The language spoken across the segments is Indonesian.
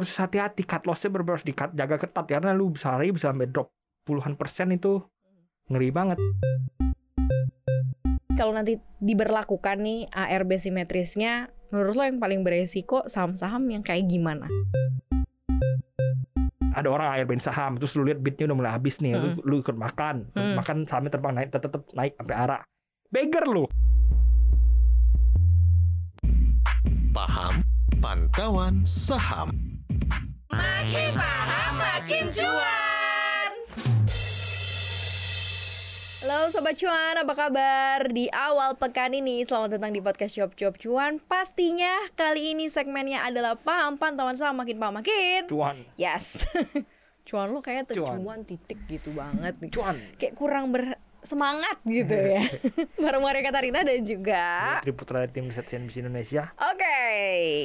harus hati-hati. Cut lossnya benar harus di cut jaga ketat. Karena lu sehari bisa sampai drop puluhan persen itu ngeri banget. Kalau nanti diberlakukan nih ARB simetrisnya, menurut lo yang paling beresiko saham-saham yang kayak gimana? ada orang ARB saham terus lu lihat bitnya udah mulai habis nih lu, lu ikut makan. Terus Hmm. makan sahamnya terbang naik tetep, tetep naik sampai arah. Beggar lu. Paham Pantauan Saham Makin paham, makin cuan. Halo Sobat Cuan, apa kabar? Di awal pekan ini, selamat datang di podcast Cuap Cuap Cuan Pastinya kali ini segmennya adalah paham pantauan saham makin paham makin cuan Yes Cuan lo kayak tuh Cuan. cuan titik gitu banget nih cuan Kayak kurang bersemangat gitu ya Bareng Maria Katarina dan juga Putri Putra tim riset CNBC Indonesia Oke,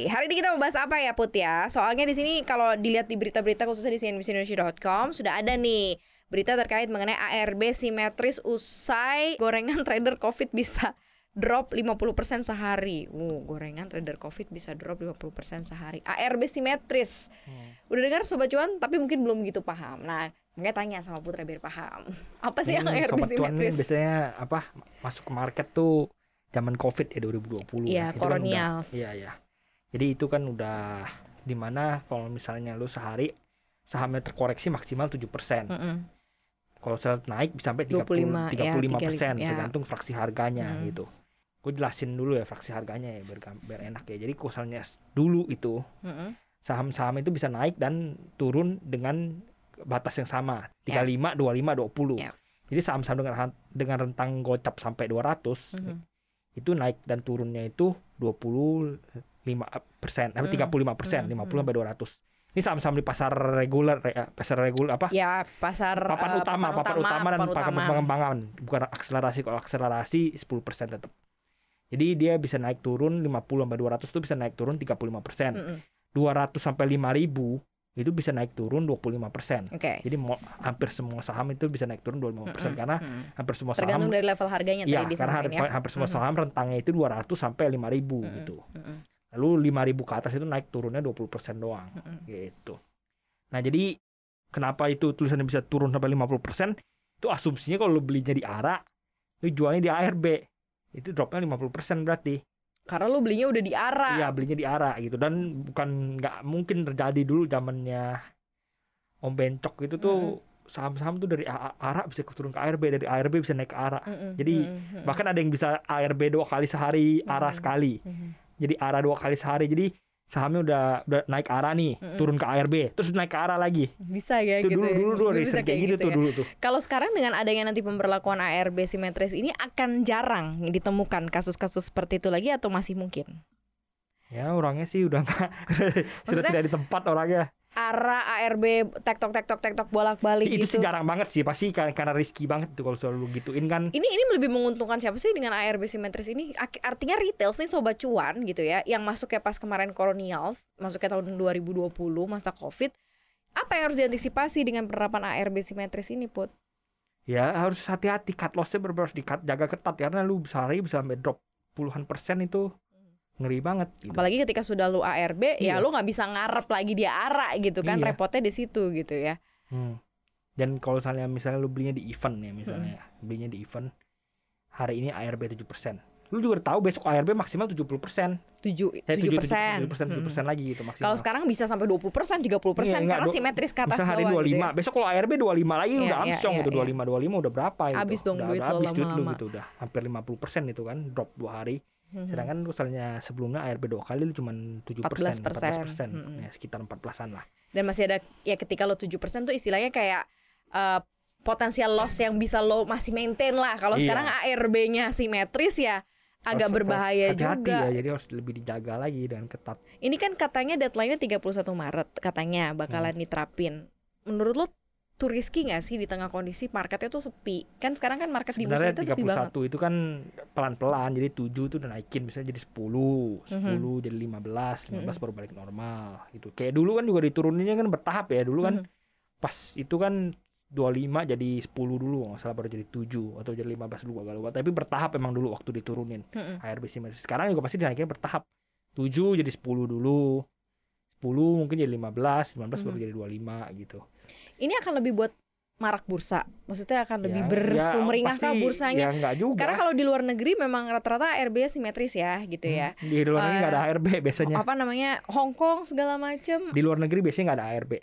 hari ini kita mau bahas apa ya Put ya? Soalnya di sini kalau dilihat di berita-berita khususnya di cnbcindonesia.com sudah ada nih berita terkait mengenai ARB simetris usai gorengan trader Covid bisa drop 50% sehari. Uh, gorengan trader Covid bisa drop 50% sehari. ARB simetris. Udah dengar sobat cuan tapi mungkin belum gitu paham. Nah, makanya tanya sama Putra biar paham. Apa sih yang sobat cuan ini simetris? biasanya apa masuk ke market tuh zaman covid ya 2020 Iya, Itu kan iya iya jadi itu kan udah di mana kalau misalnya lu sehari sahamnya terkoreksi maksimal 7% Mm-mm. kalau sel naik bisa sampai 30, 25, ya, 35 persen 35, ya. tergantung fraksi harganya Hmm. gitu gue jelasin dulu ya fraksi harganya ya biar, biar enak ya jadi kalau dulu itu Mm-mm. saham-saham itu bisa naik dan turun dengan batas yang sama 35 25 20 Ya. jadi saham-saham dengan dengan rentang gocap sampai 200 Mhm. itu naik dan turunnya itu 25 persen apa Hmm. 35 persen Hmm, 50 sampai 200 ini saham-saham di pasar reguler ya, pasar reguler apa Ya, pasar papan eh, utama, papan utama dan papan papan pengembangan, bukan akselerasi. Kalau akselerasi 10% tetap. Jadi dia bisa naik turun 50 sampai 200 itu bisa naik turun 35%. Mm-mm. 200 sampai 5000 itu bisa naik turun 25%. Oke. Jadi mo- hampir semua saham itu bisa naik turun 25% Mm-mm. karena Mm-mm. hampir semua tergantung saham dari level harganya Iya, tadi karena disampaikan hampir, ya. hampir semua saham rentangnya itu 200 sampai 5000 Mm-mm. gitu. Mm-mm. Lalu 5000 ke atas itu naik turunnya 20% doang Mm-mm. gitu. Nah, jadi kenapa itu tulisannya bisa turun sampai 50%? Itu asumsinya kalau lu belinya di ARA, lu jualnya di ARB. Itu dropnya 50% berarti. Karena lu belinya udah di ARA. Iya, belinya di ARA gitu. Dan bukan nggak mungkin terjadi dulu zamannya Om Bencok itu tuh saham-saham tuh dari ARA bisa turun ke ARB, dari ARB bisa naik ke ARA. Mm-mm. Jadi, Mm-mm. Bahkan ada yang bisa ARB dua kali sehari, ARA Hmm. sekali. Mhm. Jadi ARA dua kali sehari. Jadi sahamnya udah udah naik ARA nih, Mm-mm. turun ke ARB, terus naik ke ARA lagi. bisa ya itu gitu. dulu ya. dulu dulu Bisa riset kayak gitu, tuh ya. dulu tuh. Kalau sekarang dengan adanya nanti pemberlakuan ARB simetris ini akan jarang ditemukan kasus-kasus seperti itu lagi atau masih mungkin? Ya orangnya sih udah nggak sudah tidak di tempat orangnya. ARA, ARB, tektok tektok tektok bolak-balik itu gitu. sih jarang banget sih pasti karena, karena risky banget tuh kalau selalu gituin kan. Ini ini lebih menguntungkan siapa sih dengan ARB simetris ini? Artinya retail nih sobat cuan gitu ya, yang masuknya pas kemarin kolonials, masuknya tahun 2020 masa Covid. Apa yang harus diantisipasi dengan penerapan ARB simetris ini, Put? Ya harus hati-hati cut lossnya bener harus di cut jaga ketat karena lu sehari bisa sampai drop puluhan persen itu ngeri banget. Gitu. Apalagi ketika sudah lu ARB, ya Iya. lu nggak bisa ngarep lagi dia ARA gitu kan, Iya. repotnya di situ gitu ya. Hmm. Dan kalau misalnya misalnya lu belinya di event ya misalnya Hmm. belinya di event hari ini ARB 7%. Lu juga tahu besok ARB maksimal 70%. 7 Eh, 7 persen. 7%, 7% lagi gitu maksimal. Kalau sekarang bisa sampai 20 persen, 30 persen Iya, karena simetris ke atas Misal hari bawah 25, gitu ya. besok kalau ARB 25 lagi Iya, udah iya, amsyong gitu iya. 25 25 udah berapa itu? Habis dong udah, duit udah lo lama-lama. gitu udah hampir 50% itu kan drop dua hari. Mhm. Sedangkan misalnya sebelumnya ARB dua kali lu cuma 7 14%. 14%, Mm-mm. ya sekitar 14-an lah. Dan masih ada ya ketika lo 7 persen tuh istilahnya kayak eh, potensial loss yang bisa lo masih maintain lah. Kalau Iya. sekarang ARB-nya simetris ya agak Harus- berbahaya harus hati-hati juga. ya, jadi harus lebih dijaga lagi dengan ketat. Ini kan katanya deadline-nya 31 Maret katanya bakalan Hmm. diterapin. Menurut lo tuh risky nggak sih di tengah kondisi marketnya tuh sepi? Kan sekarang kan market di bursa Sebenarnya itu sepi banget. 31 itu kan pelan-pelan jadi 7 tuh udah naikin misalnya jadi 10, Mhm. 10 jadi 15, 15 Mhm. baru balik normal gitu. Kayak dulu kan juga dituruninnya kan bertahap ya. Dulu kan Mhm. pas itu kan 25 jadi 10 dulu nggak salah baru jadi 7 atau jadi 15 dulu agak lupa. Tapi bertahap emang dulu waktu diturunin Mhm. ARB simetris. Sekarang juga pasti dinaikin bertahap. 7 jadi 10 dulu. Mungkin jadi 15, 19 baru Mhm. jadi 25 gitu. Ini akan lebih buat marak bursa. Maksudnya akan lebih Ya, bersumringah pasti bursanya? Ya enggak juga. Karena kalau di luar negeri memang rata-rata ARB simetris ya gitu ya. Hmm, Di luar negeri nggak ada Eh, ARB biasanya. Apa namanya? Hong Kong segala macem Di luar negeri biasanya nggak ada ARB.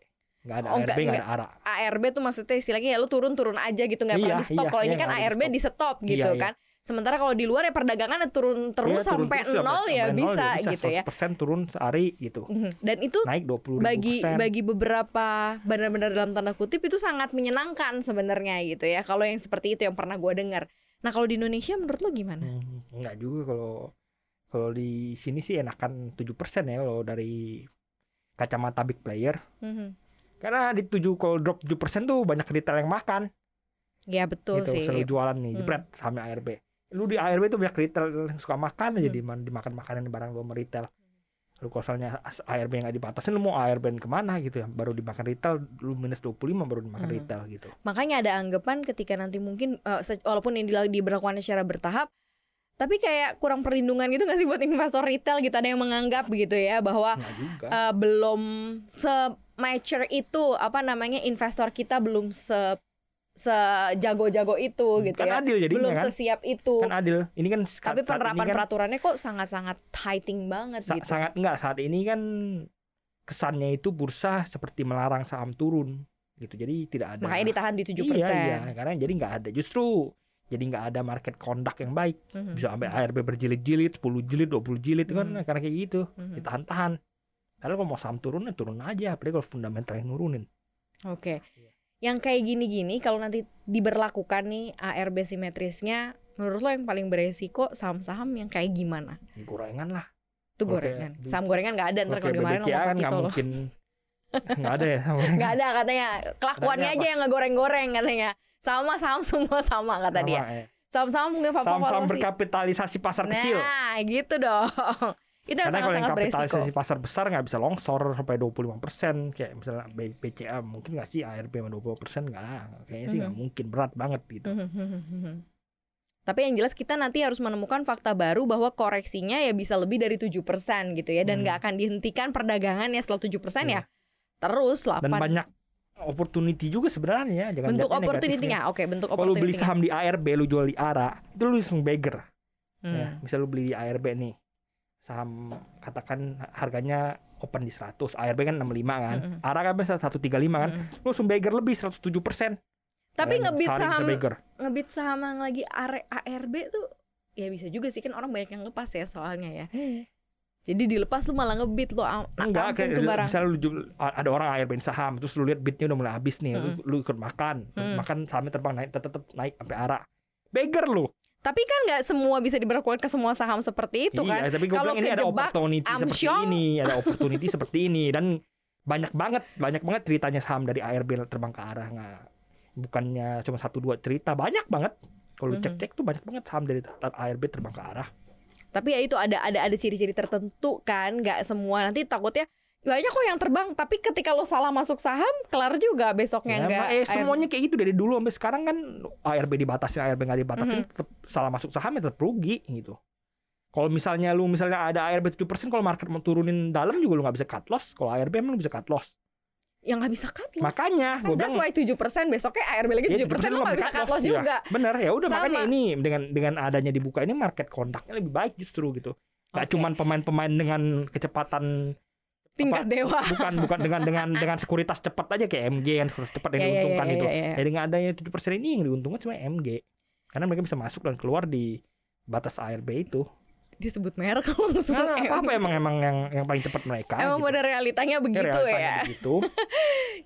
Nggak ada Oh, ARB, nggak- ada ARA. ARB tuh maksudnya istilahnya ya lu turun-turun aja gitu nggak pernah Iya, di stop. iya, Kalau ini iya, kan nggak ada ARB di stop gitu Iya, iya. Sementara kalau di luar ya perdagangan turun terus Iya, turun sampai terus nol ya sampai nol bisa gitu ya. 100% turun sehari gitu. Mhm. Dan itu Naik 20 bagi persen. bagi beberapa benar-benar dalam tanda kutip itu sangat menyenangkan sebenarnya gitu ya. Kalau yang seperti itu yang pernah gua dengar. Nah kalau di Indonesia menurut lo gimana? Hmm, enggak juga kalau kalau di sini sih enakan 7% ya kalau dari kacamata big player. Mhm. Karena di 7 kalau drop 7% tuh banyak retail yang makan Ya betul gitu. sih. Selalu jualan nih, Hmm. jebret sama ARB. Lu di ARB tuh banyak retail yang suka makan aja Hmm. di dimakan makanan barang lu retail. Lu as- ARB nggak dibatasin lu mau ARB ke mana gitu ya baru dimakan retail lu minus 25 baru dimakan Hmm. retail gitu Makanya ada anggapan ketika nanti mungkin se- walaupun ini diberlakukan secara bertahap tapi kayak kurang perlindungan gitu nggak sih buat investor retail gitu ada yang menganggap begitu ya bahwa eh, belum se mature itu apa namanya investor kita belum se sejago-jago itu gitu kan ya. adil jadinya belum kan. sesiap itu. Kan adil. Ini kan tapi penerapan kan peraturannya kok sangat-sangat tightening banget sa- gitu. sangat enggak saat ini kan kesannya itu bursa seperti melarang saham turun gitu. Jadi tidak ada makanya ditahan di 7% iya iya. karena jadi nggak ada. Justru jadi nggak ada market conduct yang baik. Mhm. bisa sampai ARB berjilid-jilid 10 jilid 20 jilid itu kan Hmm. karena kayak gitu. Mhm. ditahan-tahan. Kalau kalau mau saham turun ya turun aja. Apalagi kalau fundamentalnya nurunin. Oke. Iya. Yang kayak gini-gini kalau nanti diberlakukan nih ARB simetrisnya, menurut lo yang paling beresiko saham-saham yang kayak gimana? Gorengan lah Itu Oke, gorengan. di- Saham gorengan nggak ada ntar kalau kemarin lo nggak gitu loh. mungkin nggak ada ya. Nggak ada katanya. Kelakuannya aja yang ngegoreng-goreng katanya. Sama saham semua sama kata Sama, dia. ya. Saham-saham mungkin saham-saham favorit. berkapitalisasi pasar kecil Nah, gitu dong. Itu Karena kalau yang beresiko. kapitalisasi pasar besar nggak bisa longsor sampai 25% kayak misalnya BCA mungkin nggak sih ARB sama 20% nggak kayaknya sih nggak Mhm. mungkin berat banget gitu Mhm. Tapi yang jelas kita nanti harus menemukan fakta baru bahwa koreksinya ya bisa lebih dari 7% gitu ya dan Hmm. nggak akan dihentikan perdagangan ya setelah 7% Iya. ya terus 8 dan banyak opportunity juga sebenarnya jangan bentuk opportunity-nya. Oke, bentuk kalau lu beli saham di ARB lu jual di ARA itu lu langsung beggar Hmm. ya misal lu beli di ARB nih saham katakan harganya open di 100 ARB kan 65 kan Mm-mm. ARA kan bisa 135 kan Mm-mm. lu langsung beggar lebih 107% Tapi ngebit saham ngebit saham yang lagi AR- ARB tuh ya bisa juga sih kan orang banyak yang lepas ya soalnya ya. Jadi dilepas lu malah ngebit lu Enggak, kayak barang. misalnya lu ada orang ARB saham, terus lu lihat bitnya udah mulai habis nih, lu, Mm-mm. lu ikut makan, terus Mm. makan sahamnya terbang naik, tetep naik sampai arah. Beggar lu. Tapi kan nggak semua bisa diberlakukan ke semua saham seperti itu kan. Iya, tapi gue Kalau ini ada kejebak opportunity seperti Amsyong. ini, ada opportunity seperti ini dan banyak banget, banyak banget ceritanya saham dari ARB terbang ke arah nggak, bukannya cuma satu dua cerita, banyak banget. Kalau lu Mhm. cek-cek tuh banyak banget saham dari ARB terbang ke arah. Tapi ya itu ada ada ada ciri-ciri tertentu kan, nggak semua nanti takutnya banyak kok yang terbang. Tapi ketika lo salah masuk saham, kelar juga besoknya Ya, nggak. emang, eh, air- semuanya kayak gitu dari dulu sampai sekarang kan ARB dibatasin, ARB nggak dibatasin, Mhm. tetep salah masuk saham ya tetap rugi gitu. Kalau misalnya lu misalnya ada ARB 7%, kalau market mau turunin dalam juga lu nggak bisa cut loss. Kalau ARB emang lu bisa cut loss. yang nggak bisa cut loss. Makanya Kan gue bilang why 7% besoknya ARB lagi ya, 7% lo nggak bisa cut loss ya. juga. Bener ya udah makanya ini dengan dengan adanya dibuka ini market conductnya lebih baik justru gitu. Gak Oke. cuman pemain-pemain dengan kecepatan Tingkat apa, dewa. bukan bukan dengan dengan dengan sekuritas cepat aja kayak MG yang sekuritas cepat yang Ya, ya, diuntungkan ya, itu. ya, ya. Ya dengan adanya 7% ini yang diuntungkan cuma MG. Karena mereka bisa masuk dan keluar di batas ARB itu. Disebut merek langsung. Nah, apa, apa Emang- emang yang yang paling cepat mereka. Emang gitu. pada realitanya Ya, begitu realitanya ya. begitu.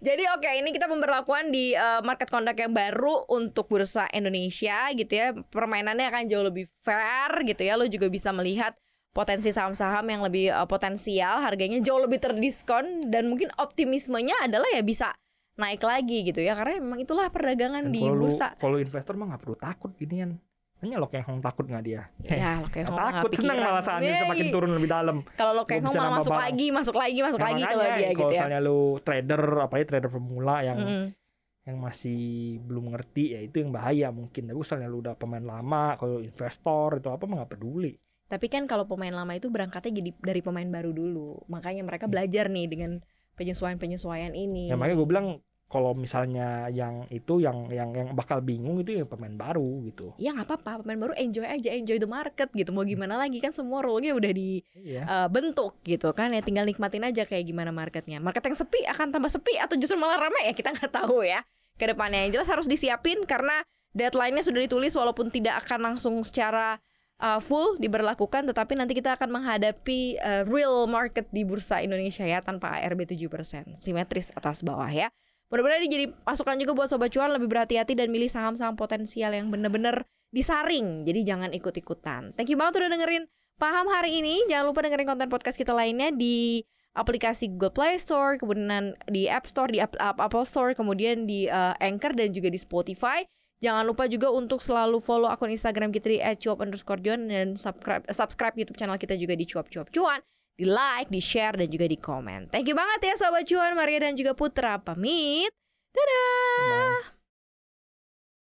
Jadi oke ini kita pemberlakuan di eh, market conduct yang baru untuk bursa Indonesia gitu ya. Permainannya akan jauh lebih fair gitu ya. Lo juga bisa melihat potensi saham-saham yang lebih eh, potensial, harganya jauh lebih terdiskon dan mungkin optimismenya adalah ya bisa naik lagi gitu ya. Karena memang itulah perdagangan Dan di kalau lu- bursa. kalau investor mah nggak perlu takut ginian. Hanya lo kayak takut nggak dia? Ya lo kayak Nggak ngomong takut seneng malah sahamnya semakin turun lebih dalam. Kalau lo bisa ngomong malah masuk lagi, masuk lagi, masuk Nah, lagi kalau dia kalau gitu ya. misalnya lu trader apalagi trader pemula yang yang masih belum ngerti ya itu yang bahaya mungkin tapi misalnya lu udah pemain lama kalau investor itu apa mah nggak peduli Tapi kan kalau pemain lama itu berangkatnya jadi dari pemain baru dulu. Makanya mereka Hmm. belajar nih dengan penyesuaian-penyesuaian ini. Ya makanya gue bilang kalau misalnya yang itu yang yang yang bakal bingung itu ya pemain baru gitu. Ya nggak apa-apa, pemain baru enjoy aja, enjoy the market gitu. Mau gimana lagi kan semua role-nya udah Iya. dibentuk gitu kan ya. Tinggal nikmatin aja kayak gimana marketnya. Market yang sepi akan tambah sepi atau justru malah ramai ya kita nggak tahu ya. Ke depannya yang jelas harus disiapin karena deadline-nya sudah ditulis walaupun tidak akan langsung secara uh, full diberlakukan tetapi nanti kita akan menghadapi uh, real market di bursa Indonesia ya tanpa ARB 7%. Simetris atas bawah ya. Mudah-mudahan ini jadi masukan juga buat sobat cuan lebih berhati-hati dan milih saham-saham potensial yang bener-bener disaring. Jadi jangan ikut-ikutan. Thank you banget udah dengerin Paham hari ini. Jangan lupa dengerin konten podcast kita lainnya di aplikasi Google Play Store, kemudian di App Store, di App- App- Apple Store, kemudian di uh, Anchor dan juga di Spotify. Jangan lupa juga untuk selalu follow akun Instagram kita di @cuap_cuan dan subscribe subscribe YouTube channel kita juga di cuap cuap cuan. Di like, di share dan juga di komen. Thank you banget ya sobat cuan Maria dan juga Putra pamit. Dadah. Bye.